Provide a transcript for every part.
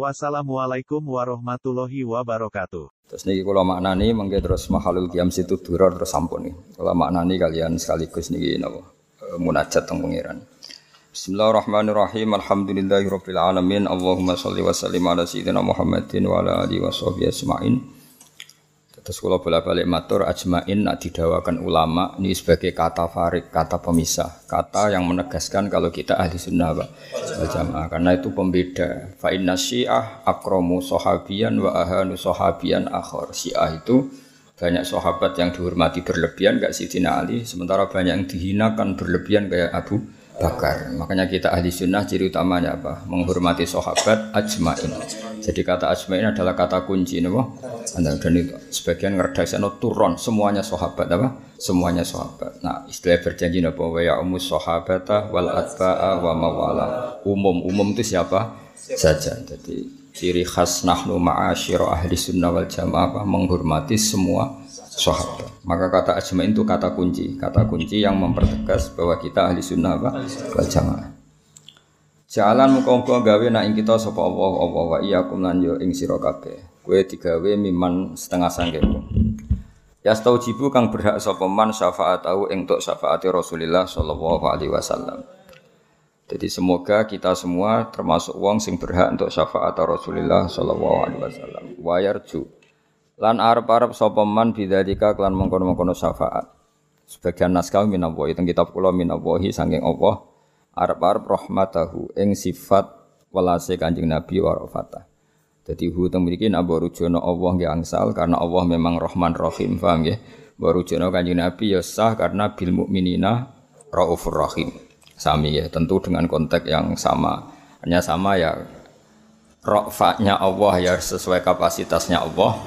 Wassalamualaikum warahmatullahi wabarakatuh. Terus niki kula maknani mengke terus mahalul qiyam situ duror terus sampun nih. Kula maknani kalian sekaligus niki napa eh, munajat teng pangeran. Bismillahirrahmanirrahim. Alhamdulillahirabbil alamin. Allahumma shalli wa sallim ala sayyidina Muhammadin wa ala alihi washabbihi ajmain. Terus kula bolak-balik matur ajmain nak didawakan ulama ini sebagai kata farik, kata pemisah, kata yang menegaskan kalau kita ahli sunnah wal jamaah karena itu pembeda. Fa inna syiah akromu sahabian wa ahanu sahabian akhor. Syiah itu banyak sahabat yang dihormati berlebihan gak Sidina Ali, sementara banyak yang dihinakan berlebihan kayak Abu Bakar. Makanya kita ahli sunnah ciri utamanya apa? Menghormati sahabat ajmain. Jadi kata ajmain adalah kata kunci napa? Dan itu sebagian ngerdasano turun semuanya sahabat apa? Semuanya sahabat. Nah, istilah berjanji napa wa ya umus sahabata wal atba'a wa mawala. Umum umum itu siapa? saja. Jadi ciri khas nahnu ma'asyira ahli sunnah wal jamaah apa? menghormati semua sahabat. Maka kata ajmain itu kata kunci, kata kunci yang mempertegas bahwa kita ahli sunnah apa? wal jamaah. Jalan muka-muka gawe nak ing kita sapa Allah Allah wa iyyakum lan yo ing sira kabeh. Kowe digawe miman setengah sangkemu. Ya jibu kang berhak sapa man syafaat tahu ing tok syafaati Rasulullah sallallahu alaihi wasallam. Jadi semoga kita semua termasuk wong sing berhak untuk syafaat Rasulullah sallallahu alaihi wasallam. Wa yarju lan arep-arep sapa man bidzalika kelan mengkono-mengkono syafaat. Sebagian naskah minallahi teng kitab kula minallahi saking Allah arep-arep rahmatahu ing sifat welase Kanjeng Nabi wa rafatah. Dadi hu teng mriki nak rujono Allah nggih angsal karena Allah memang Rahman Rahim, paham nggih? Mbok rujono Kanjeng Nabi ya sah karena bil mukminina raufur rahim. Sami ya, tentu dengan konteks yang sama. Hanya sama ya rofahnya Allah ya sesuai kapasitasnya Allah.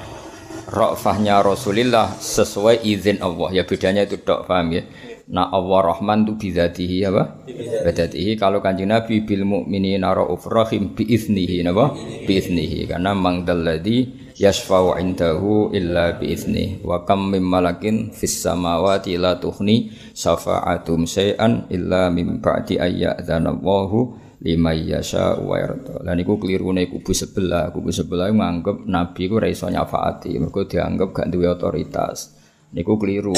Rofahnya Rasulullah sesuai izin Allah. Ya bedanya itu dok, paham ya? Nah Allah Rahman itu bidzatihi apa? Bidzatihi kalau kanjeng Nabi bil mukminina rauf rahim bi iznihi napa? Bi iznihi karena mang dalladzi yashfa'u indahu illa bi izni wa kam mim malakin fis samawati la tuhni syafa'atum syai'an illa mim ba'di ayyadzanallahu liman yasha wa yarda. Lan iku klirune kubu sebelah, kubu sebelah nganggep nabi ku ora iso nyafaati, mergo dianggap gak duwe otoritas. Niku keliru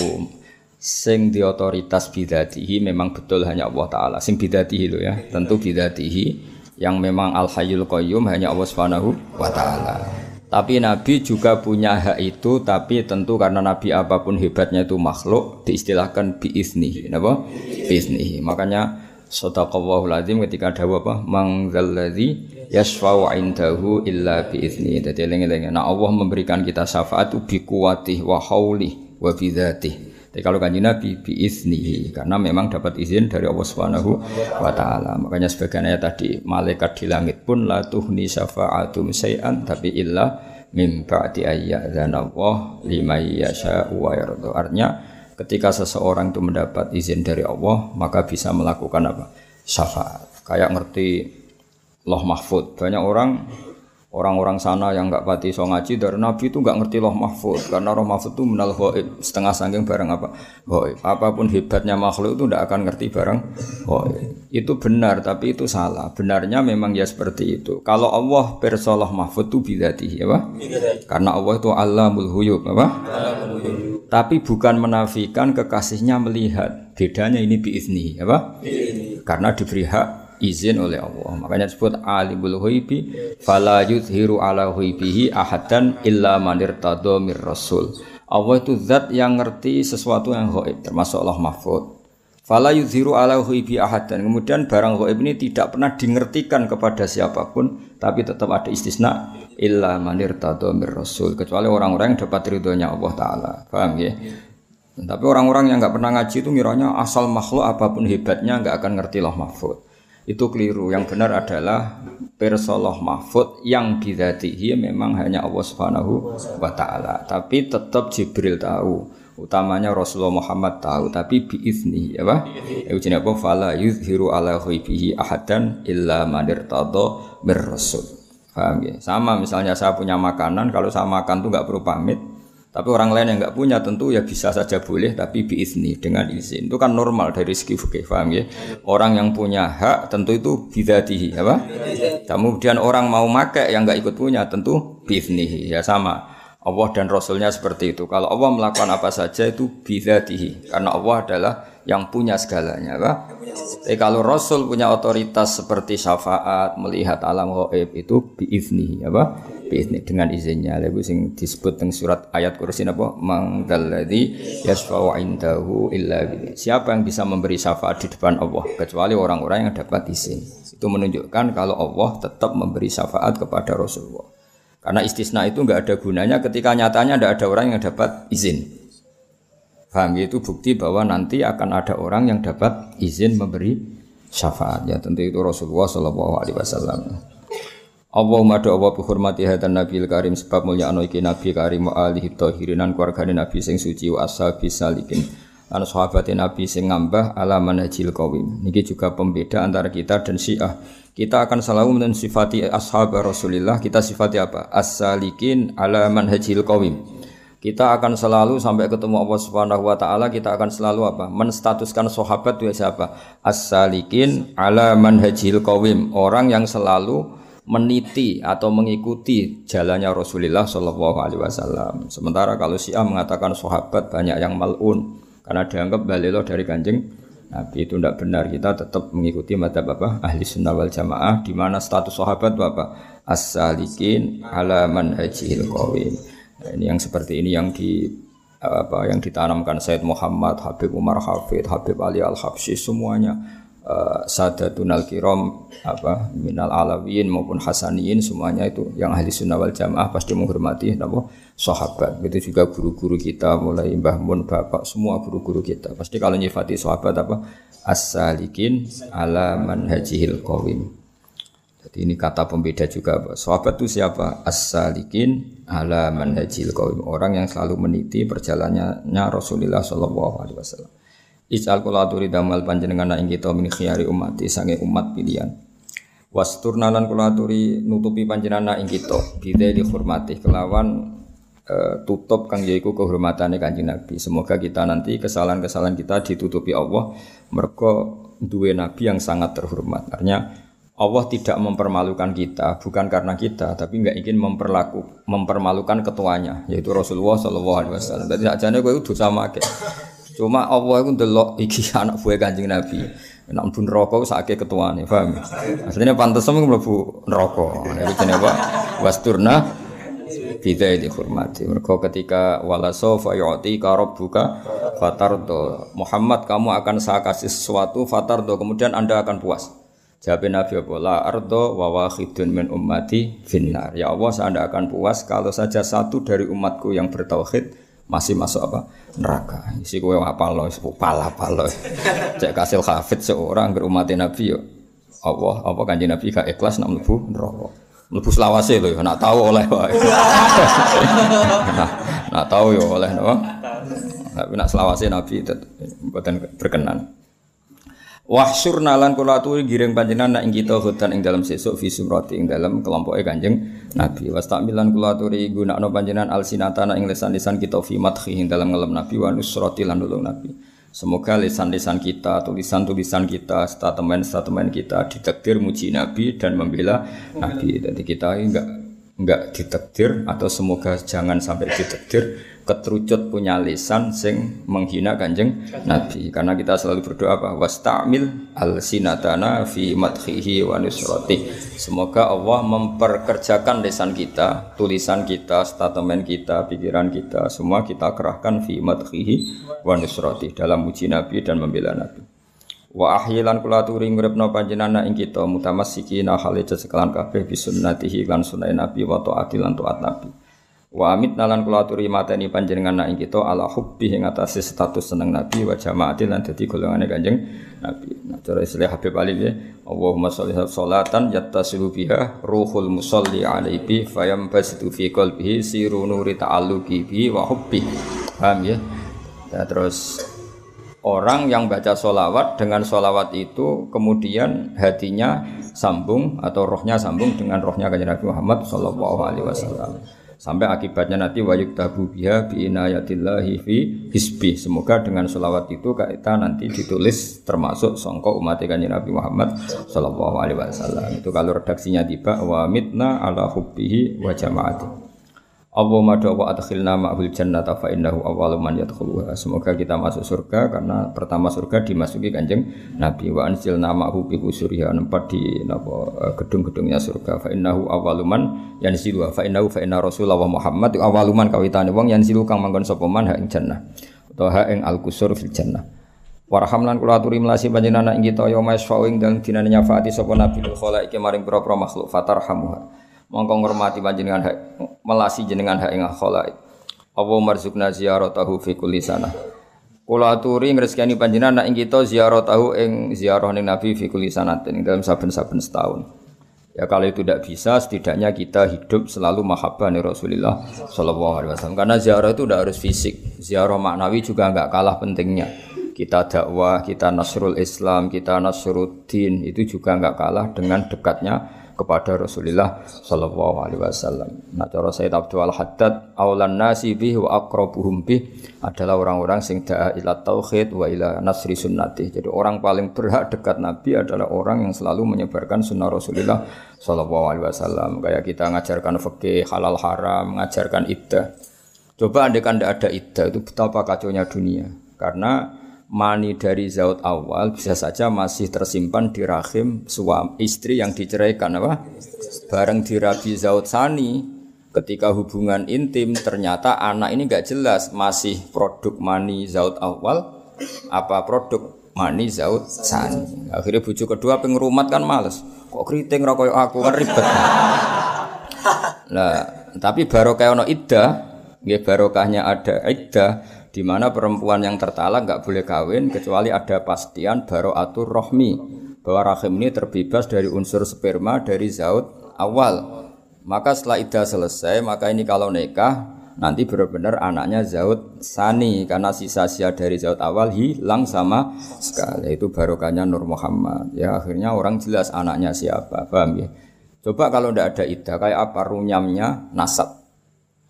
sing di otoritas bidatihi memang betul hanya Allah Ta'ala sing bidatihi itu ya tentu bidatihi yang memang al hayyul qayyum hanya Allah Subhanahu wa taala. Tapi Nabi juga punya hak itu, tapi tentu karena Nabi apa pun hebatnya itu makhluk diistilahkan biizni, napa? Biizni. Makanya sadaqallahul azim ketika ada apa? Mangzalladzi yashfa'u indahu illa biizni. Jadi eling-eling. Nah Allah memberikan kita syafaat bi kuwatih wa haulih wa bidzatih. Tapi kalau kanji Nabi biiznihi karena memang dapat izin dari Allah Subhanahu wa taala. Makanya sebagian ayat tadi malaikat di langit pun la tuhni syafa'atum syai'an tapi illa mim ba'di ayyadzana Allah liman yasha'u wa yarda. Artinya ketika seseorang itu mendapat izin dari Allah maka bisa melakukan apa? syafaat. Kayak ngerti loh mahfud. Banyak orang orang-orang sana yang nggak pati so ngaji dari Nabi itu nggak ngerti loh mahfud. Karena roh mahfud itu menal hoib setengah sangking barang apa? Hoib apa pun hebatnya makhluk itu tidak akan ngerti barang hoib itu benar tapi itu salah. Benarnya memang ya seperti itu. Kalau Allah persolah mahfud itu bidati ya pak karena Allah itu alamul huyub apa? Tapi bukan menafikan kekasihnya melihat. Bedanya ini biizni ya pak karena diberi hak izin oleh Allah. Makanya disebut alimul ghaibi fala yuzhiru ala ghaibihi ahadan illa man irtada mir rasul. Allah itu zat yang ngerti sesuatu yang gaib termasuk Allah Mahfud. Fala yuzhiru ala ghaibi ahadan. Kemudian barang gaib ini tidak pernah dingertikan kepada siapa pun, tapi tetap ada istisna illa man irtada mir rasul kecuali orang-orang yang dapat ridhonya Allah taala. Paham ya? Tapi orang-orang yang nggak pernah ngaji itu miranya asal makhluk apa pun hebatnya nggak akan ngerti Allah mahfud itu keliru. Yang benar adalah persoloh mahfud yang bidatihi memang hanya Allah Subhanahu wa taala. Tapi tetap Jibril tahu Utamanya Rasulullah Muhammad tahu, tapi biizni, ya Pak? Itu jenis apa? Fala yuzhiru ala ghaibihi ahadan illa tado berrasul. Paham ya? Sama misalnya saya punya makanan, kalau saya makan tuh nggak perlu pamit, tapi orang lain yang nggak punya tentu ya bisa saja boleh tapi biizni dengan izin. Itu kan normal dari segi fikih, paham ya? Orang yang punya hak tentu itu bidatihi, apa? Kemudian orang mau make yang nggak ikut punya tentu biiznihi, ya sama. Allah dan Rasulnya seperti itu. Kalau Allah melakukan apa saja itu bidatihi, karena Allah adalah yang punya segalanya, apa? Tapi kalau Rasul punya otoritas seperti syafaat, melihat alam gaib itu biizni, apa? Biizni dengan izinnya. Lalu sing disebut dengan surat ayat kursi apa? Mangdalladzi yasfa'u indahu illa bi. Siapa yang bisa memberi syafaat di depan Allah kecuali orang-orang yang dapat izin. Itu menunjukkan kalau Allah tetap memberi syafaat kepada Rasulullah. Karena istisna itu nggak ada gunanya ketika nyatanya tidak ada orang yang dapat izin. Paham itu bukti bahwa nanti akan ada orang yang dapat izin memberi syafaat. Ya tentu itu Rasulullah Shallallahu Alaihi Wasallam. Allahumma do Allah bihormati hadan nabil karim sebab mulia anu iki nabi karim wa alihi tahirinan keluargane nabi sing suci wa ashabi salikin. Lan sahabate nabi sing ngambah ala manhajil qawim. Niki juga pembeda antara kita dan Syiah. Kita akan selalu mensifati ashab Rasulullah kita sifati apa? As-salikin ala manhajil qawim kita akan selalu sampai ketemu Allah Subhanahu wa taala kita akan selalu apa? menstatuskan sahabat itu siapa? As-salikin ala manhajil qawim, orang yang selalu meniti atau mengikuti jalannya Rasulullah Shallallahu alaihi wasallam. Sementara kalau Syiah mengatakan sahabat banyak yang malun. Karena dianggap balilo dari kanjeng Nabi. Itu tidak benar. Kita tetap mengikuti mata bapak ahli sunnah wal jamaah. Di mana status sahabat bapak as-salikin ala manhajil qawim Nah, ini yang seperti ini yang di apa yang ditanamkan Said Muhammad, Habib Umar Hafid, Habib Ali Al Habsyi semuanya uh, Sadatun Al Kiram apa minal alawiyin maupun hasaniyin semuanya itu yang ahli sunnah wal jamaah pasti menghormati apa sahabat. Itu juga guru-guru kita mulai Mbah Mun Bapak semua guru-guru kita. Pasti kalau nyifati sahabat apa as-salikin ala manhajihil qawim jadi ini kata pembeda juga. Sahabat itu siapa? As-salikin ala manhajil qaum. Orang yang selalu meniti perjalanannya Rasulullah sallallahu alaihi wasallam. Ij'al kula aturi damal panjenengan ing kita min khiyari umat sange umat pilihan. Wasturna lan kula aturi nutupi panjenengan ing kita bidai dihormati kelawan uh, tutup kang yaiku kehormatannya kanjeng Nabi. Semoga kita nanti kesalahan-kesalahan kita ditutupi Allah mereka duwe nabi yang sangat terhormat. Artinya Allah tidak mempermalukan kita bukan karena kita tapi nggak ingin memperlaku mempermalukan ketuanya yaitu Rasulullah Shallallahu Alaihi Wasallam. Jadi ajane gue itu sama kayak cuma Allah itu delok iki anak buah kanjeng Nabi. Nak pun rokok sakit ketuanya, paham? Aslinya pantas sama mlebu neraka. Itu jenenge apa? Wasturna bidai dihormati. Mereka ketika walaso fayoti karob buka fatardo Muhammad kamu akan saya kasih sesuatu fatardo kemudian anda akan puas. Jawab Nabi apa? La ardo wa wahidun min ummati finnar. Ya Allah, saya tidak akan puas kalau saja satu dari umatku yang bertauhid masih masuk apa? Neraka. Isi kowe apa lo? Pala pala. Cek kasil hafid seorang berumat Nabi yo. Allah, apa kanjeng Nabi gak ikhlas nak mlebu neraka. Mlebu selawase lho, nak tahu oleh wae. nah, nak tahu yo oleh no. Tapi nak selawase Nabi tetep berkenan. Wahsyur nalan kula aturi giring panjenengan nak ing kita hutan ing dalam sesuk fi sumrati ing dalam kelompoke Kanjeng Nabi. Wastamilan kula aturi gunakno panjenengan alsinatana ing lisan-lisan kita fi madhi ing dalam ngelem Nabi wa nusrati lan nulung Nabi. Semoga lisan-lisan kita, tulisan-tulisan kita, statement-statement kita ditakdir muji Nabi dan membela Nabi. Jadi kita enggak enggak ditakdir atau semoga jangan sampai ditakdir keterucut punya lisan sing menghina kanjeng Nabi. Karena kita selalu berdoa apa? Wastamil al sinatana fi madhihi wa nusrati semoga Allah memperkerjakan lisan kita tulisan kita statement kita pikiran kita semua kita kerahkan fi madhihi wa nusrati dalam muji Nabi dan membela Nabi. Wa ahyilan kula turi nguripna panjenengan ing kita mutamassikina hale sekelan kabeh bisunnatihi lan sunah Nabi wa taati lan taat Nabi Wa amit nalan kula aturi mateni panjenengan nak kita ala hubbi ing atase status seneng Nabi wa jamaati lan dadi golongane Kanjeng Nabi. Nah cara istilah Habib Ali ya, Allahumma sholli sholatan yattasilu biha ruhul musalli alaihi fayam basitu fi qalbihi siru nuri ta'alluqi bi wa hubbi. Paham ya? Ya, terus orang yang baca solawat dengan solawat itu kemudian hatinya sambung atau rohnya sambung dengan rohnya kanjeng Nabi Muhammad Shallallahu Alaihi Wasallam sampai akibatnya nanti wayuk tabu biha bi inayatillahi fi hisbi. Semoga dengan solawat itu kita nanti ditulis termasuk songkok umat kanjeng Nabi Muhammad Shallallahu Alaihi Wasallam. Itu kalau redaksinya tiba wa mitna ala hubbihi wa jamaati Allahumma doa adkhilna ma'hul jannata fa innahu awwalu man yadkhuluha. Semoga kita masuk surga karena pertama surga dimasuki Kanjeng Nabi. Wa anzilna ma'hu bi usuriha nempat di napa eh, gedung-gedungnya surga. Fa innahu awwalu man yanzilu. Fa innahu fa inna rasulullah Muhammad. Awwalu man kawitane wong yanzilu kang manggon sapa man ha ing jannah. Utawa ha ing al kusur fil jannah. Warhamlan kula aturi melasi panjenengan ing kita ya masfa'u ing dalem dinane nyafaati sapa nabi khalaiki maring pira-pira makhluk fatarhamuha mongko ngurmati panjenengan hak melasi jenengan hak ing khalaik apa marzukna ziyaratahu fi kulli sana Kula aturi ngrezekani panjenengan nak ing kita ziarah tahu ing ziarah ning Nabi fi kulli sanatin dalam saben-saben setahun. Ya kalau itu tidak bisa, setidaknya kita hidup selalu mahabbah nih Rasulullah Shallallahu Alaihi Wasallam. Karena ziarah itu tidak harus fisik, ziarah maknawi juga nggak kalah pentingnya. Kita dakwah, kita nasrul Islam, kita nasruddin itu juga nggak kalah dengan dekatnya kepada Rasulullah sallallahu alaihi wasallam. Nah cara Sayyid Abdul Haddad aulan nasi bih wa aqrabuhum bih adalah orang-orang sing da'a ila tauhid wa ila nasri sunnati. Jadi orang paling berhak dekat Nabi adalah orang yang selalu menyebarkan sunnah Rasulullah sallallahu alaihi wasallam. Kayak kita ngajarkan fikih halal haram, mengajarkan iddah. Coba andai kan ada iddah itu betapa kacaunya dunia. Karena mani dari zaut awal bisa saja masih tersimpan di rahim suami istri yang diceraikan apa? Bareng di rabi zaut sani ketika hubungan intim ternyata anak ini nggak jelas masih produk mani zaut awal apa produk mani zaut sani. Akhirnya bujuk kedua pengrumat kan males. Kok keriting rokok aku? Kan ribet. Lah tapi barokah ono iddah. Nggih barokahnya ada iddah di mana perempuan yang tertalak nggak boleh kawin kecuali ada pastian atur rohmi bahwa rahim ini terbebas dari unsur sperma dari zaut awal. Maka setelah itu selesai, maka ini kalau nikah nanti benar-benar anaknya zaut sani karena sisa-sisa dari zaut awal hilang sama sekali. Itu barokahnya Nur Muhammad. Ya akhirnya orang jelas anaknya siapa, paham ya? Coba kalau tidak ada idah kayak apa runyamnya nasab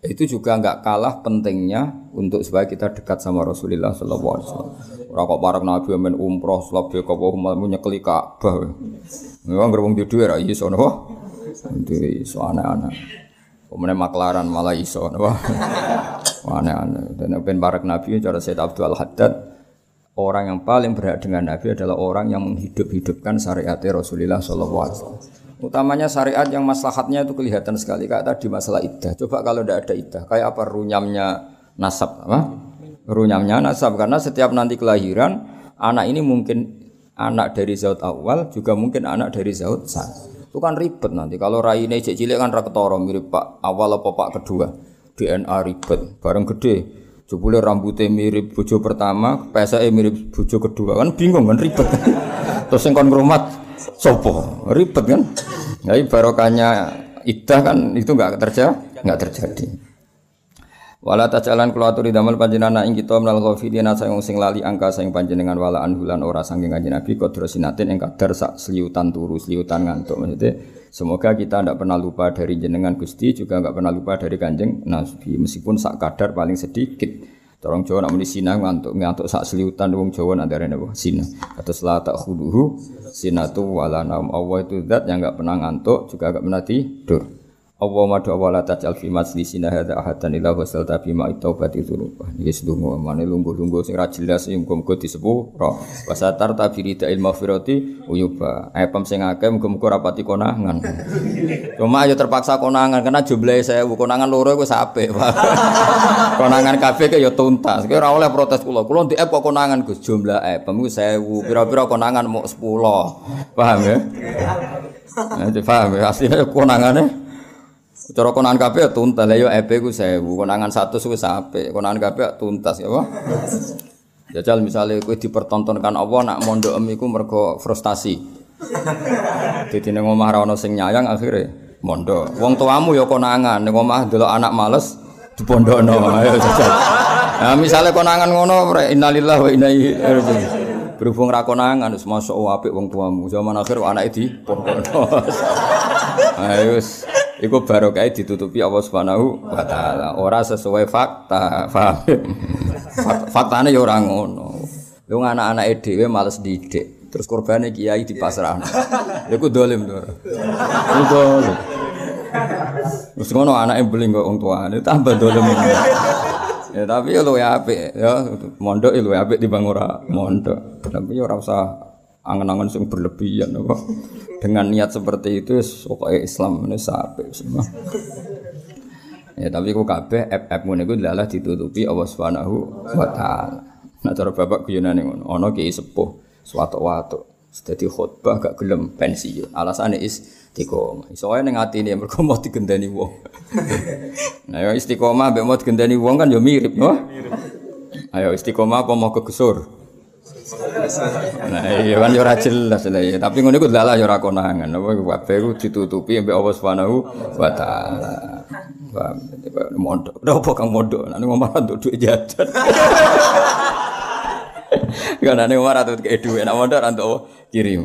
itu juga nggak kalah pentingnya untuk supaya kita dekat sama Rasulullah Sallallahu Alaihi Wasallam. Orang kok parang Nabi amin umroh, selabih kau mau nyekeli Ka'bah. Memang gerbong di dua rai iso nopo. Itu iso aneh-aneh. Kemudian maklaran malah iso nopo. Aneh-aneh. Dan ben barak Nabi cara Said Abdul Haddad orang yang paling berhak dengan Nabi adalah orang yang menghidup-hidupkan syariat Rasulullah Sallallahu Alaihi Wasallam. Utamanya syariat yang maslahatnya itu kelihatan sekali kayak tadi masalah iddah. Coba kalau tidak ada iddah, kayak apa runyamnya nasab, apa? Runyamnya nasab karena setiap nanti kelahiran anak ini mungkin anak dari zaut awal juga mungkin anak dari zaut sah. Itu kan ribet nanti. Kalau rai ini cilik kan raketoro mirip pak awal apa pak kedua. DNA ribet, bareng gede. Jebule rambutnya mirip bojo pertama, PSE mirip bojo kedua kan bingung kan ribet. Terus yang kon sopo? Ribet kan? Jadi barokahnya idah kan itu nggak terjadi nggak terjadi. Wala tajalan kula aturi damel panjenengan ing kita menal ghafilina sayang sing lali angka sayang panjenengan wala anhulan ora saking kanjeng Nabi kodro sinatin ing kadar sak seliutan turu seliutan ngantuk maksudnya semoga kita tidak pernah lupa dari jenengan Gusti juga nggak pernah lupa dari kanjeng Nabi meskipun sak kadar paling sedikit Orang Jawa nak muni sina ngantuk ngantuk sak seliutan wong Jawa nak darene apa? Sina. Atau la khuduhu sinatu wala naum. Allah itu zat yang enggak pernah ngantuk juga enggak pernah tidur. Allah madu awala tajal fi majlisina hadza ahadan ila wasal tabi ma taubati dzunub. Iki sedungo mane lungguh-lungguh sing ra jelas sing muga-muga. Wasatar tabiri il maghfirati uyuba. Epem sing akeh rapati konangan. Cuma ayo terpaksa konangan karena jumlahe 1000 konangan loro wis apik. konangan kabeh ke ya tuntas. Ki ora oleh protes kula. Kula ndek kok konangan Gus jumlah epem ku 1000. Pira-pira konangan mau 10. Paham ya? Nah, paham ya? Aslinya konangane Cara konangan kabeh ya tuntas. Lah yo EP ku 1000, konangan 100 wis apik. Konangan kabeh ya tuntas ya apa? Jajal misalnya kowe dipertontonkan Allah nak mondok em iku mergo frustasi. Dadi ning omah ra ono sing nyayang akhirnya mondok. Wong tuamu ya konangan, ning omah delok anak males dipondokno. Ayo jajal. Nah, misalnya konangan ngono, innalillahi wa inna ilaihi raji'un. Berhubung ra konangan wis masuk apik wong tuamu. Zaman akhir anake di pondok. Ayo wis iku barokah ditutupi Allah Subhanahu wa taala. Ora sesuai fakta, paham? Faktane ya ora ngono. Lu anak-anake dhewe males didik. Terus korbane kiai di pasrah. Lha ku dolim to. Ku dolim. Terus ngono anake beling kok wong tuane tambah dolim. Ya tapi ya luwe ya mondok ya luwe apik timbang ora mondok. Tapi ya ora angen-angen sing berlebihan apa. Dengan niat seperti itu pokoknya Islam ini apik semua. Ya tapi kok kabeh app-app ngene iku adalah ditutupi Allah Subhanahu wa taala. Nah cara bapak guyonane ngono, ana ki sepuh suatu-watu. Dadi khutbah gak gelem pensiun. Alasane is istiqomah. Iso wae ning atine mergo mau digendani wong. nah ya istiqomah mbek mau digendani wong kan ya mirip, no? Ayo istiqomah apa mau kegesur? Nah, iya kan ya ora jelas ya. Tapi ngono iku dalah ya ora konangan. Apa kabeh iku ditutupi mbek Allah Subhanahu wa taala. Mondok. Ora apa kang mondok? Nek ngomong untuk duit jajan. Kan nek ngomong untuk duit, nek mondok ora untuk kirim.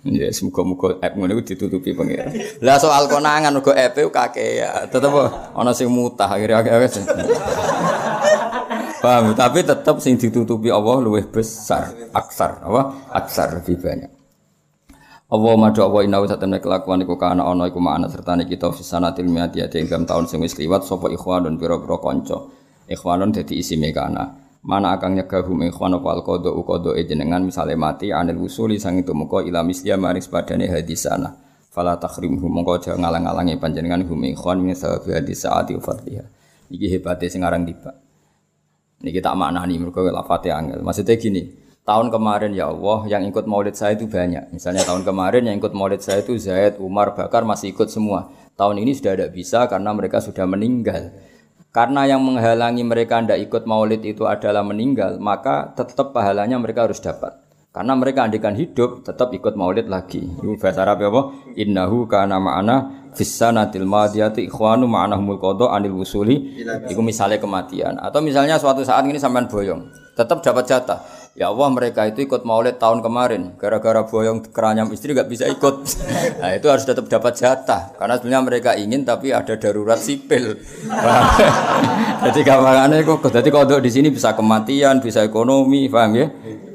Ya semoga-moga app ngono iku ditutupi pengira. Lah soal konangan uga app kakek tetep ana sing mutah akhirnya akeh Paham, tapi tetap sing ditutupi Allah luwih besar, aksar, apa? Aksar lebih banyak. Allah madu Allah inau satemene kelakuan iku kana ana iku makna sertane kita fisanatil miati ate ing tahun sing wis kliwat sapa ikhwanun pira-pira kanca. Ikhwanun dadi isime kana mana akan nyegah hum ikhwan apa alqada uqada jenengan misale mati anil usuli sang itu muka ila misliya maris padane hadisana fala takhrimhu mongko aja ngalang-alangi panjenengan hum ikhwan min sababi hadis saati fardhiha iki hebate sing aran tiba niki tak maknani mergo lafate angel. Maksudnya gini tahun kemarin ya Allah yang ikut maulid saya itu banyak. Misalnya tahun kemarin yang ikut maulid saya itu Zaid Umar Bakar masih ikut semua. Tahun ini sudah tidak bisa karena mereka sudah meninggal. Karena yang menghalangi mereka tidak ikut maulid itu adalah meninggal, maka tetap pahalanya mereka harus dapat. Karena mereka andikan hidup, tetap ikut maulid lagi. Itu bahasa Arab apa? Innahu kana ma'ana fissanatil madiyati ikhwanu ma'anahumul qadha anil wusuli. Itu misalnya kematian. Atau misalnya suatu saat ini sampean boyong, tetap dapat jatah. Ya Allah mereka itu ikut maulid tahun kemarin Gara-gara boyong keranyam istri gak bisa ikut Nah itu harus tetap dapat jatah Karena sebenarnya mereka ingin tapi ada darurat sipil Jadi gampangannya kok Jadi kalau di sini bisa kematian, bisa ekonomi, paham ya?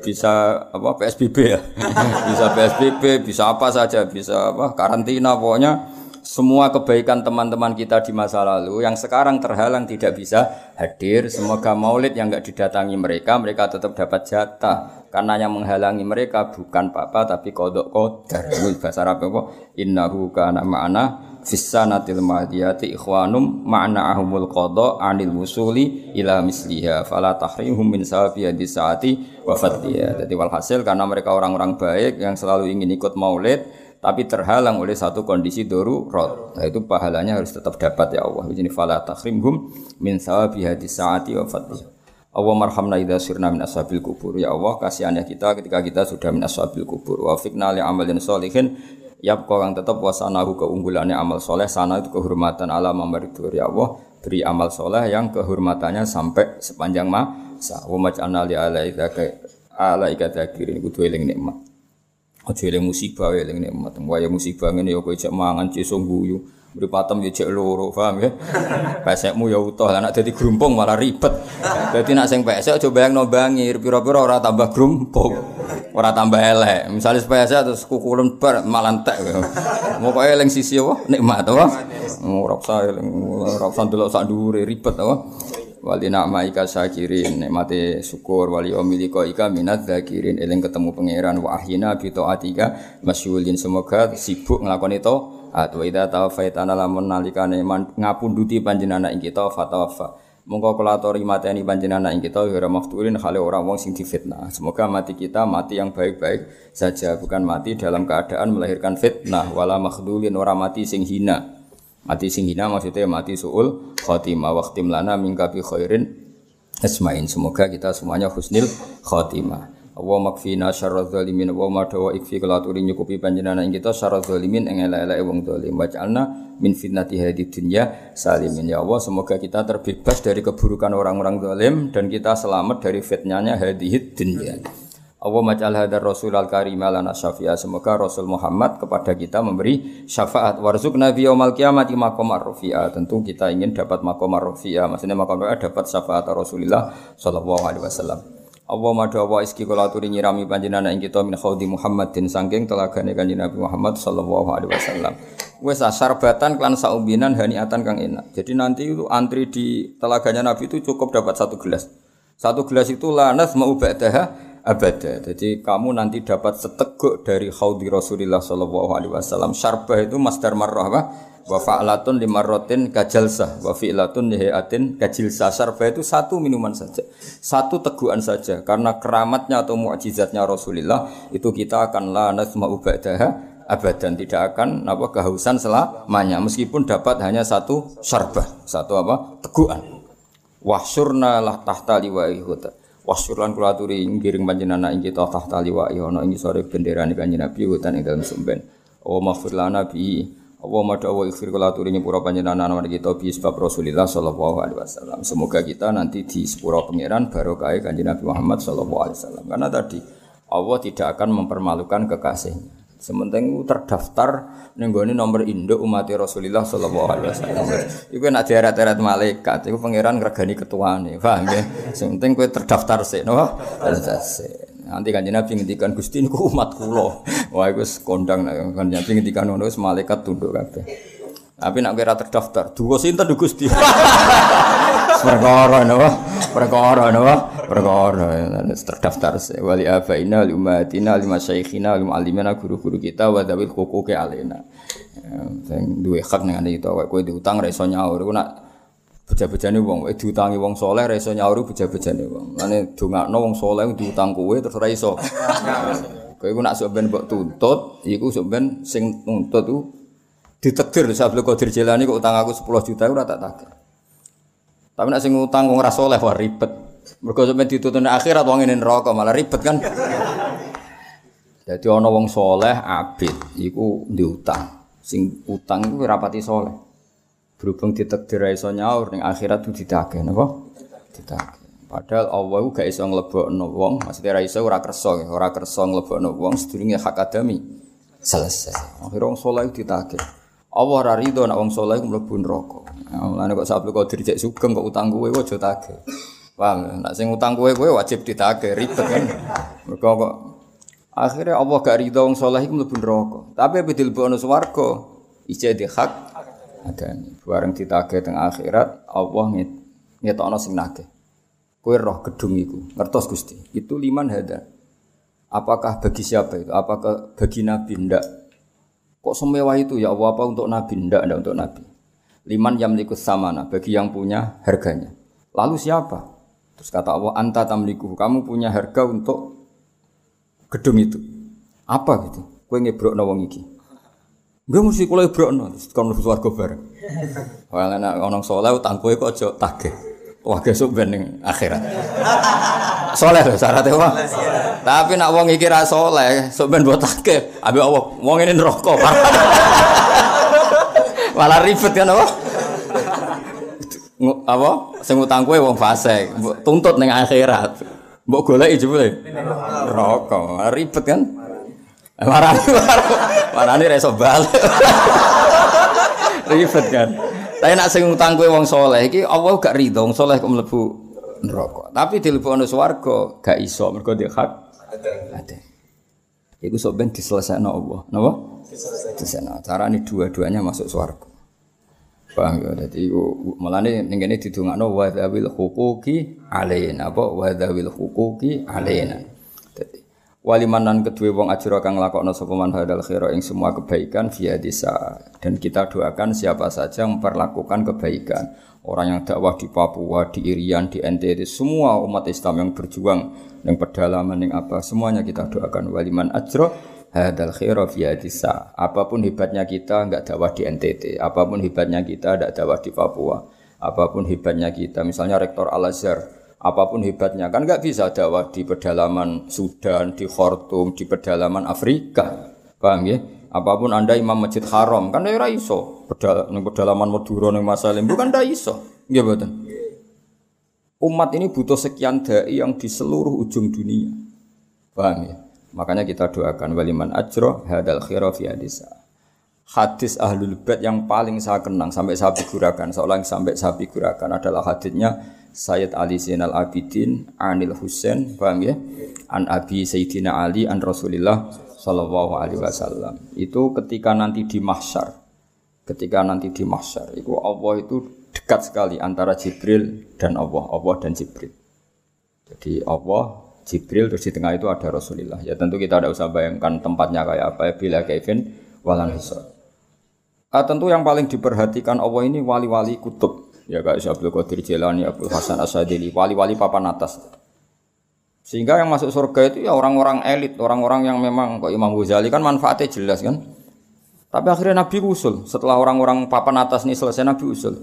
Bisa apa PSBB ya Bisa PSBB, bisa apa saja Bisa apa karantina pokoknya semua kebaikan teman-teman kita di masa lalu yang sekarang terhalang tidak bisa hadir. Semoga maulid yang enggak didatangi mereka, mereka tetap dapat jatah. Karena yang menghalangi mereka bukan papa tapi kodok kodar. Bahasa Arab apa? Innahu kana ma'ana fissanatil madiyati ikhwanum ma'na ahumul qada anil wusuli ila misliha fala tahrihum min sawabi saati wa fadliya. Jadi walhasil karena mereka orang-orang baik yang selalu ingin ikut maulid tapi terhalang oleh satu kondisi darurat. Nah itu pahalanya harus tetap dapat ya Allah. Ini fala takhrimhum min sawabi hadis saati wa fadliha. Allah marhamna idza sirna min ashabil kubur. Ya Allah kasihannya kita ketika kita sudah min ashabil kubur. Wa fikna li amalin sholihin ya kang tetap wasanahu keunggulannya amal soleh sana itu kehormatan alam mamaridur ya Allah beri amal soleh yang kehormatannya sampai sepanjang masa wa maj'alna li alaika alaika dzakirin kudu eling nikmat Aja eling musibah ya eling nikmat. Waya musibah ngene ya kowe cek mangan cisung guyu. Mripatem ya cek loro, paham ya? Pesekmu ya utuh, lah nek dadi grumpung malah ribet. Dadi nek sing pesek aja bayangno bangir, pira-pira ora tambah grumpung. Ora tambah elek. Misale pesek terus kukulen bar malah entek. Mokoke eling sisi apa? Nikmat apa? Ora usah eling, ora ndelok sak dhuwure ribet apa? wali na'maika syakirin nikmati syukur wali omiliko ika minat zakirin eling ketemu pangeran wa ahina bi taatika masyulin semoga sibuk nglakoni to atau ida taufaitana lamun nalikane ngapunduti panjenengan ing kita fatawaffa mongko kula atori mateni panjenengan ing kita ora maftulin khale ora wong sing difitnah semoga mati kita mati yang baik-baik saja bukan mati dalam keadaan melahirkan fitnah wala makhdulin ora mati sing hina Mati sing hina maksudnya mati suul khotimah waktim lana mingkapi khairin asmain. Semoga kita semuanya husnil khotimah. Wa makfina syarra zalimin wa ma dawa ikfi kelaturi nyukupi panjenengan ing kita syarra zalimin ing elek-elek wong zalim waj'alna min fitnati hadid dunya salimin ya Allah semoga kita terbebas dari keburukan orang-orang zalim dan kita selamat dari fitnahnya hadid dunya Allah majal hadar Rasul al karim lana syafi'a. Semoga Rasul Muhammad kepada kita memberi syafaat. Warzukna fi yaumal qiyamati maqamar rafi'a. Tentu kita ingin dapat maqamar rafi'a. Maksudnya maqamar dapat syafaat Rasulullah sallallahu alaihi wasallam. Allah madu wa iski kula aturi nyirami panjenengan ing kita min khaudi Muhammadin saking telagane kanjeng Nabi Muhammad sallallahu alaihi wasallam. Wes sarbatan klan saumbinan haniatan kang enak. Jadi nanti itu antri di telaganya Nabi itu cukup dapat satu gelas. Satu gelas itu lanas mau ba'daha abada. Jadi kamu nanti dapat seteguk dari haudi Rasulullah Shallallahu Alaihi Wasallam. Syarbah itu masdar marrah apa? Wa fa'latun limarrotin kajalsah wa fi'latun lihiatin kajilsah. Syarbah itu satu minuman saja. Satu teguhan saja. Karena keramatnya atau mukjizatnya Rasulullah itu kita akan la nasma'u ba'daha abadan tidak akan apa kehausan selamanya meskipun dapat hanya satu syarbah satu apa teguhan wahsyurna lah tahta liwa'i Wasyulan kula aturi ngiring panjenengan ing kita tahta liwa ana ing sore bendera kanjeng Nabi hutan ing dalem sumben. Wa maghfir lana bi wa ikhfir kula aturi nyepura panjenengan ana kita bi sebab Rasulullah sallallahu alaihi wasallam. Semoga kita nanti di sepura pangeran barokah kanjeng Nabi Muhammad sallallahu alaihi wasallam. Karena tadi Allah tidak akan mempermalukan kekasihnya. Sementing terdaftar nenggone nomor induk umat Rasulullah sallallahu alaihi wasallam. Iku nek diarat-arat malaikat, iku pangeran ngregani ketuane, paham nggih? Sementing kowe terdaftar sik, napa? Nanti kan Nabi ngendikan Gusti niku umat kula. Wah iku kondang kan Nabi ngendikan ngono wis malaikat tunduk kabeh. Tapi nak kira terdaftar, dua sinten Gusti. Perkara napa? Perkara napa? Perkara terdaftar wali abaina li umatina li masyayikhina li muallimina guru-guru kita wa dawil huquqi alaina. Sing duwe hak ning ngene itu kowe diutang ra iso nyaur iku nak beja-bejane wong, eh diutangi wong soleh ra iso nyaur beja-bejane wong. Lane dongakno wong soleh diutang kowe terus ra iso. Kowe iku nak sok ben mbok tuntut, iku sok ben sing nuntut ku ditekdir Sabtu Qadir Jilani kok utang aku 10 juta ora tak tagih. Tapi nek sing utang wong ora saleh wah ribet. Mergo sampe dituntut akhirat wong ini neraka malah ribet kan. Jadi ana wong soleh abid iku diutang. Sing utang iku rapati soleh. Berhubung ditekdir iso nyaur ning akhirat itu ditagih napa? Ditagih. Padahal Allah itu gak iso nglebokno wong, maksudnya ra iso ora kersa, ora kersa nglebokno wong sedurunge hak adami selesai. Akhirnya wong soleh ditagih. Allah ora rido nek wong saleh ku mlebu neraka. Mulane kok sabtu kok dirjek sugeng kok utang kowe aja tagih. Paham? Nek sing utang kowe kowe wajib ditagih ribet kan. Mergo kok akhirnya Allah gak rido wong saleh iku mlebu neraka. Tapi bedil bono swarga di hak ada bareng ditagih teng akhirat Allah ngetokno sing nagih. Kowe roh gedung iku, ngertos Gusti. Itu liman hada. Apakah bagi siapa itu? Apakah bagi Nabi? Ndak. Kok semewah itu ya Allah apa untuk Nabi? Tidak, tidak untuk Nabi. Liman yamlikus samana, bagi yang punya harganya. Lalu siapa? Terus kata Allah, anta tamliku, kamu punya harga untuk gedung itu. Apa gitu? Kue ngebrok wong iki. Gue mesti kulai brokno, terus kon mlebu swarga bareng. Wah, nek ana saleh utang kowe kok aja tagih. Wah, gesuk ben ning akhirat. Soleh lho syaratnya wah. Tapi nak wong iki ra soleh, sok ben take, ambek Allah, wong ini neraka. Malah ribet kan apa? Apa sing utang kowe wong fasik, tuntut ning akhirat. Mbok goleki jebule neraka. Ribet kan? Marani marani ra iso balik. Ribet kan. Tapi nak sing utang kowe wong soleh iki Allah gak ridho wong soleh kok mlebu neraka. Tapi dilebokno swarga gak iso mergo dia hak ada. Iku sok ben diselesaikan Allah. Napa? Diselesaikan. Carane dua-duanya masuk swarga. Paham ya? Dadi iku mulane ning kene didongakno wa dzawil huquqi alaina. Apa wa dzawil huquqi. Dadi walimanan kedua wong ajra kang lakokno sapa man hadal khaira ing semua kebaikan via desa dan kita doakan siapa saja memperlakukan kebaikan orang yang dakwah di Papua, di Irian, di NTT, semua umat Islam yang berjuang yang pedalaman yang apa semuanya kita doakan waliman ajro hadal khaira fi desa. Apa pun hebatnya kita enggak dakwah di NTT, apa pun hebatnya kita enggak dakwah di Papua, apa pun hebatnya kita misalnya rektor Al Azhar apa pun hebatnya kan nggak bisa dakwah di pedalaman Sudan, di Khartoum, di pedalaman Afrika. Paham ya? Apa pun Anda imam masjid haram kan ora iso. Pedal pedalaman Madura ning Masalim bukan ndak iso. Nggih mboten. Umat ini butuh sekian dai yang di seluruh ujung dunia. Paham ya? Makanya kita doakan waliman ajro hadal khira fi hadisa. Hadis ahlul bait yang paling saya kenang sampai saya figurakan, seolah sampai saya figurakan adalah hadisnya Sayyid Ali Zainal Abidin Anil Husain, paham ya? An Abi Sayyidina Ali an Rasulillah sallallahu alaihi wasallam. Itu ketika nanti di mahsyar. Ketika nanti di mahsyar, itu Allah itu dekat sekali antara Jibril dan Allah, Allah dan Jibril. Jadi Allah, Jibril terus di tengah itu ada Rasulullah. Ya tentu kita tidak usah bayangkan tempatnya kayak apa ya bila Kevin walan hisab. Ah, tentu yang paling diperhatikan Allah ini wali-wali kutub ya kayak Syabdul Qadir Jilani, Abdul Hasan Asadili, wali-wali papan atas. Sehingga yang masuk surga itu ya orang-orang elit, orang-orang yang memang kok Imam Ghazali kan manfaatnya jelas kan. Tapi akhirnya Nabi usul, setelah orang-orang papan atas ini selesai Nabi usul.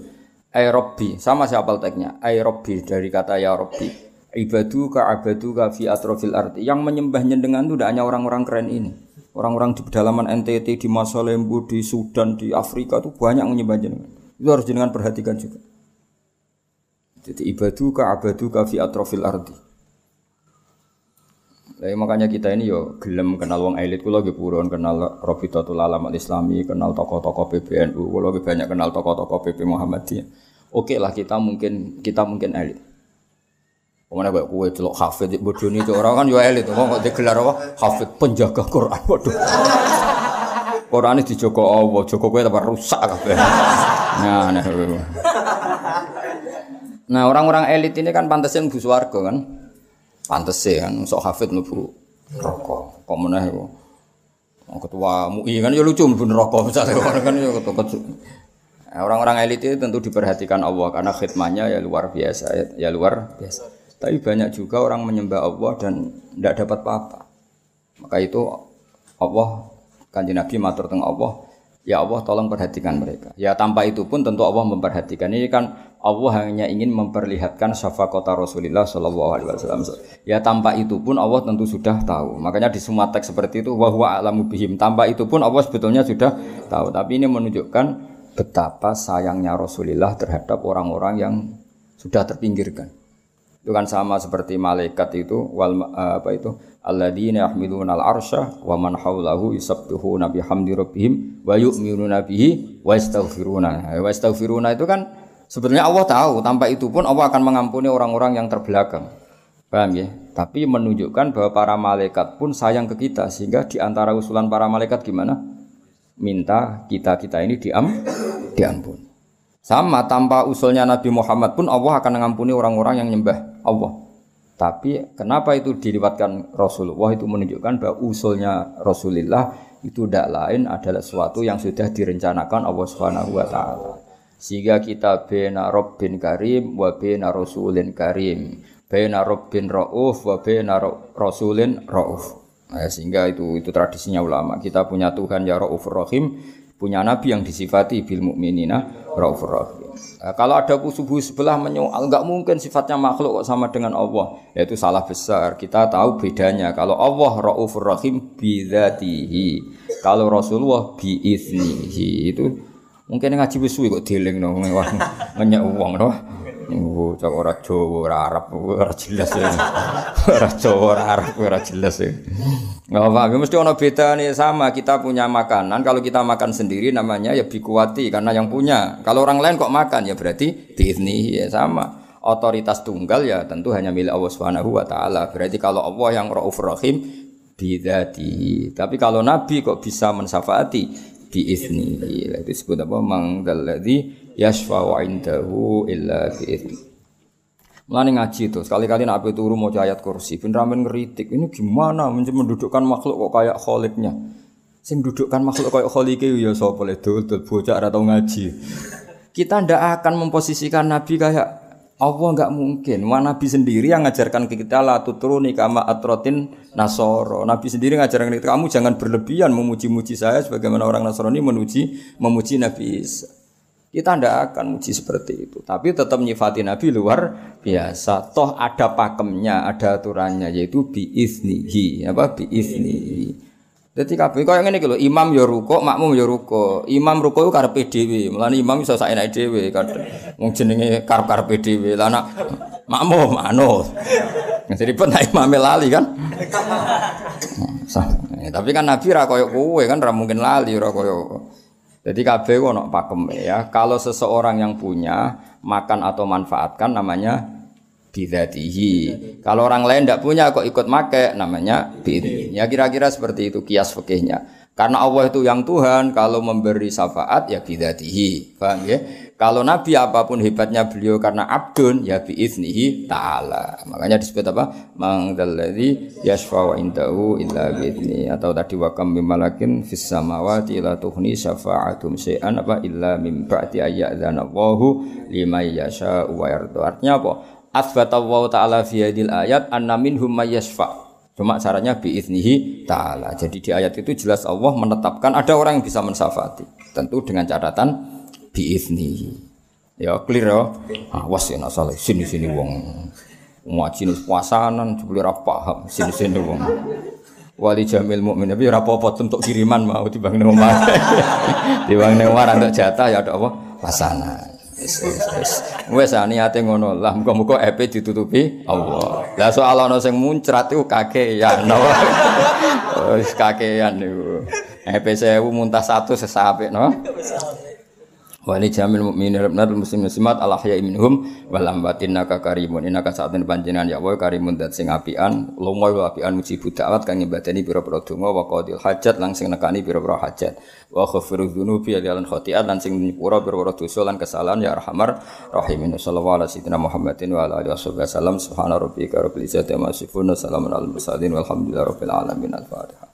Ay Robbi, sama siapa teknya? Ay Robbi dari kata ya Robbi. Ibadu ka abadu ka fi atrofil arti. Yang menyembah nyendengan itu tidak hanya orang-orang keren ini. Orang-orang di pedalaman NTT, di Masalembu, di Sudan, di Afrika itu banyak menyembah jenengan. Itu harus jenengan perhatikan juga. Jadi ibadu ka abadu ka fi atrofil ardi. Lah makanya kita ini yo gelem kenal wong elit kula nggih purun kenal Rabitatul Alam Islami, kenal tokoh-tokoh PBNU, kula banyak kenal tokoh-tokoh PP Muhammadiyah. Oke lah kita mungkin kita mungkin elit. Pemana kayak kue celok hafid bodoh ini orang kan yo elit, kok digelar apa? Hafid penjaga Quran, waduh. Quran ini dijogo Allah, jogo kue tambah rusak kabeh. Nah, nah. Nah orang-orang elit ini kan pantasnya mlebu swarga kan. Pantes kan sok hafid mlebu rokok. Kok meneh kok. Ketua MUI kan ya lucu mlebu neraka misalnya kan ya ketua nah, Orang-orang elit itu tentu diperhatikan Allah karena khidmahnya ya luar biasa ya luar biasa. Tapi banyak juga orang menyembah Allah dan tidak dapat apa-apa. Maka itu Allah kanji Nabi matur tengah Allah Ya Allah tolong perhatikan mereka. Ya tanpa itu pun tentu Allah memperhatikan. Ini kan Allah hanya ingin memperlihatkan syafaqata Rasulullah Shallallahu Alaihi Wasallam. Ya tanpa itu pun Allah tentu sudah tahu. Makanya di semua teks seperti itu wahwa alamu bihim. Tanpa itu pun Allah sebetulnya sudah tahu. Tapi ini menunjukkan betapa sayangnya Rasulullah terhadap orang-orang yang sudah terpinggirkan. Itu kan sama seperti malaikat itu wal eh, apa itu alladzina yahmiluna al-arsya wa man haulahu yusabbihuna bihamdi rabbihim wa yu'minuna bihi wa yastaghfiruna. Wa yastaghfiruna itu kan sebetulnya Allah tahu tanpa itu pun Allah akan mengampuni orang-orang yang terbelakang. Paham ya? Tapi menunjukkan bahwa para malaikat pun sayang ke kita sehingga di antara usulan para malaikat gimana? Minta kita-kita ini diam diampuni. Sama tanpa usulnya Nabi Muhammad pun Allah akan mengampuni orang-orang yang nyembah Allah. Tapi kenapa itu diriwatkan Rasulullah itu menunjukkan bahwa usulnya Rasulullah itu tidak lain adalah sesuatu yang sudah direncanakan Allah Subhanahu wa taala. Sehingga kita bena Rabbin Karim wa bena Rasulin Karim. Bena Rabbin Rauf wa bena Rasulin Rauf. Nah, sehingga itu itu tradisinya ulama. Kita punya Tuhan ya Rauf Rahim, punya nabi yang disifati bil mukminina raufur rahim. Nah, kalau ada subuh sebelah menyoal, enggak mungkin sifatnya makhluk kok sama dengan Allah. Yaitu salah besar. Kita tahu bedanya. Kalau Allah raufur rahim bidzatihi. Kalau Rasulullah biiznihi. Itu mungkin ngaji wis kok dieling no ngenyek wong no. Oh, cak ora Jawa, ora Arab, ora jelas ya. Ora Jawa, ora Arab, ora jelas ya. Enggak apa, mesti ono nih sama kita punya makanan. Kalau kita makan sendiri namanya ya bikuati karena yang punya. Kalau orang lain kok makan ya berarti biizni ya sama. Otoritas tunggal ya tentu hanya milik Allah Subhanahu wa taala. Berarti kalau Allah yang Rauf Rahim bidati. Tapi kalau Nabi kok bisa mensafaati biizni. Itu disebut apa? Mangdalladzi yashfa'u indahu illa bi'idznih. Mulane ngaji itu, sekali-kali nak turu mau ayat kursi, ben ramen ngeritik. Ini gimana mendudukkan makhluk kok kayak kholiknya? Sing dudukkan makhluk kayak kholike ya sapa le dul bocah ora tau ngaji. Kita ndak akan memposisikan nabi kayak Allah nggak mungkin. Wah, Nabi sendiri yang ngajarkan ke kita la tutruni kama atrotin nasoro. Nabi sendiri ngajarkan kita kamu jangan berlebihan memuji-muji saya sebagaimana orang Nasrani memuji memuji Nabi Isa. Kita tidak akan uji seperti itu. Tapi tetap nyifati Nabi luar biasa. Toh ada pakemnya, ada aturannya yaitu biiznihi. Apa biiznihi. Jadi kabeh kaya ngene iki lho, imam ya ruko, makmum ya ruko. Imam ruko iku karepe dhewe. Mulane imam iso saenake dhewe kan. Wong jenenge karep-karepe dhewe. Lah anak makmum manut. Jadi pun imam lali kan. Eh, tapi kan Nabi ra koyo kowe kan ra mungkin lali ra koyo jadi kabeh ono pakem ya. Kalau seseorang yang punya makan atau manfaatkan namanya bidatihi. Kalau orang lain tidak punya kok ikut make namanya bidatihi. Ya kira-kira seperti itu kias fikihnya. Karena Allah itu yang Tuhan, kalau memberi syafaat ya bidatihi. Paham ya? Kalau Nabi apa pun hebatnya beliau karena abdun ya biiznihi ta'ala. Makanya disebut apa? Mangdalladzi yashfa'u indahu illa biizni atau tadi wa kam malakin fis samawati la tuhni syafa'atum syai'an apa illa min ba'di ayyadzana Allahu liman yasha'u wa yardu. Artinya apa? Asbata Allah ta'ala fi hadil ayat anna minhum yashfa' Cuma caranya biiznihi ta'ala. Jadi di ayat itu jelas Allah menetapkan ada orang yang bisa mensafati. Tentu dengan catatan biiznihi. Ya clear ya. Awas ya nasaleh sini-sini wong. Ngaji nih puasanan jebule ora paham sini-sini wong. Wali jamil mukmin tapi ora apa-apa untuk kiriman mau dibang nang omah. dibang nang omah untuk jatah ya ada apa? Wis wis wis. Wis ah, niate ngono. Lah muga-muga EP ditutupi Allah. Lah soal ana sing muncrat iku kakean. Wis kakean niku. EP 1000 muntah 100 sesapik no. Wali jamil mukminin benar muslim muslimat al ahya minhum wal amwatin naka karimun. Inaka sa'atun panjenengan ya wa karimun dat sing apian lomo wa apian mujibu da'wat kang nyebadani pira-pira donga wa qadil hajat lang sing nekani pira-pira hajat. Wa ghafiru dzunubi lan khati'at lan sing nyepura pira-pira dosa lan kesalahan ya arhamar rahimin. Sallallahu alaihi wasallam Muhammadin wa ala alihi wasallam subhana rabbika rabbil izzati amma yasifun salamun alal mursalin. Walhamdulillahi rabbil alamin. Al-fatihah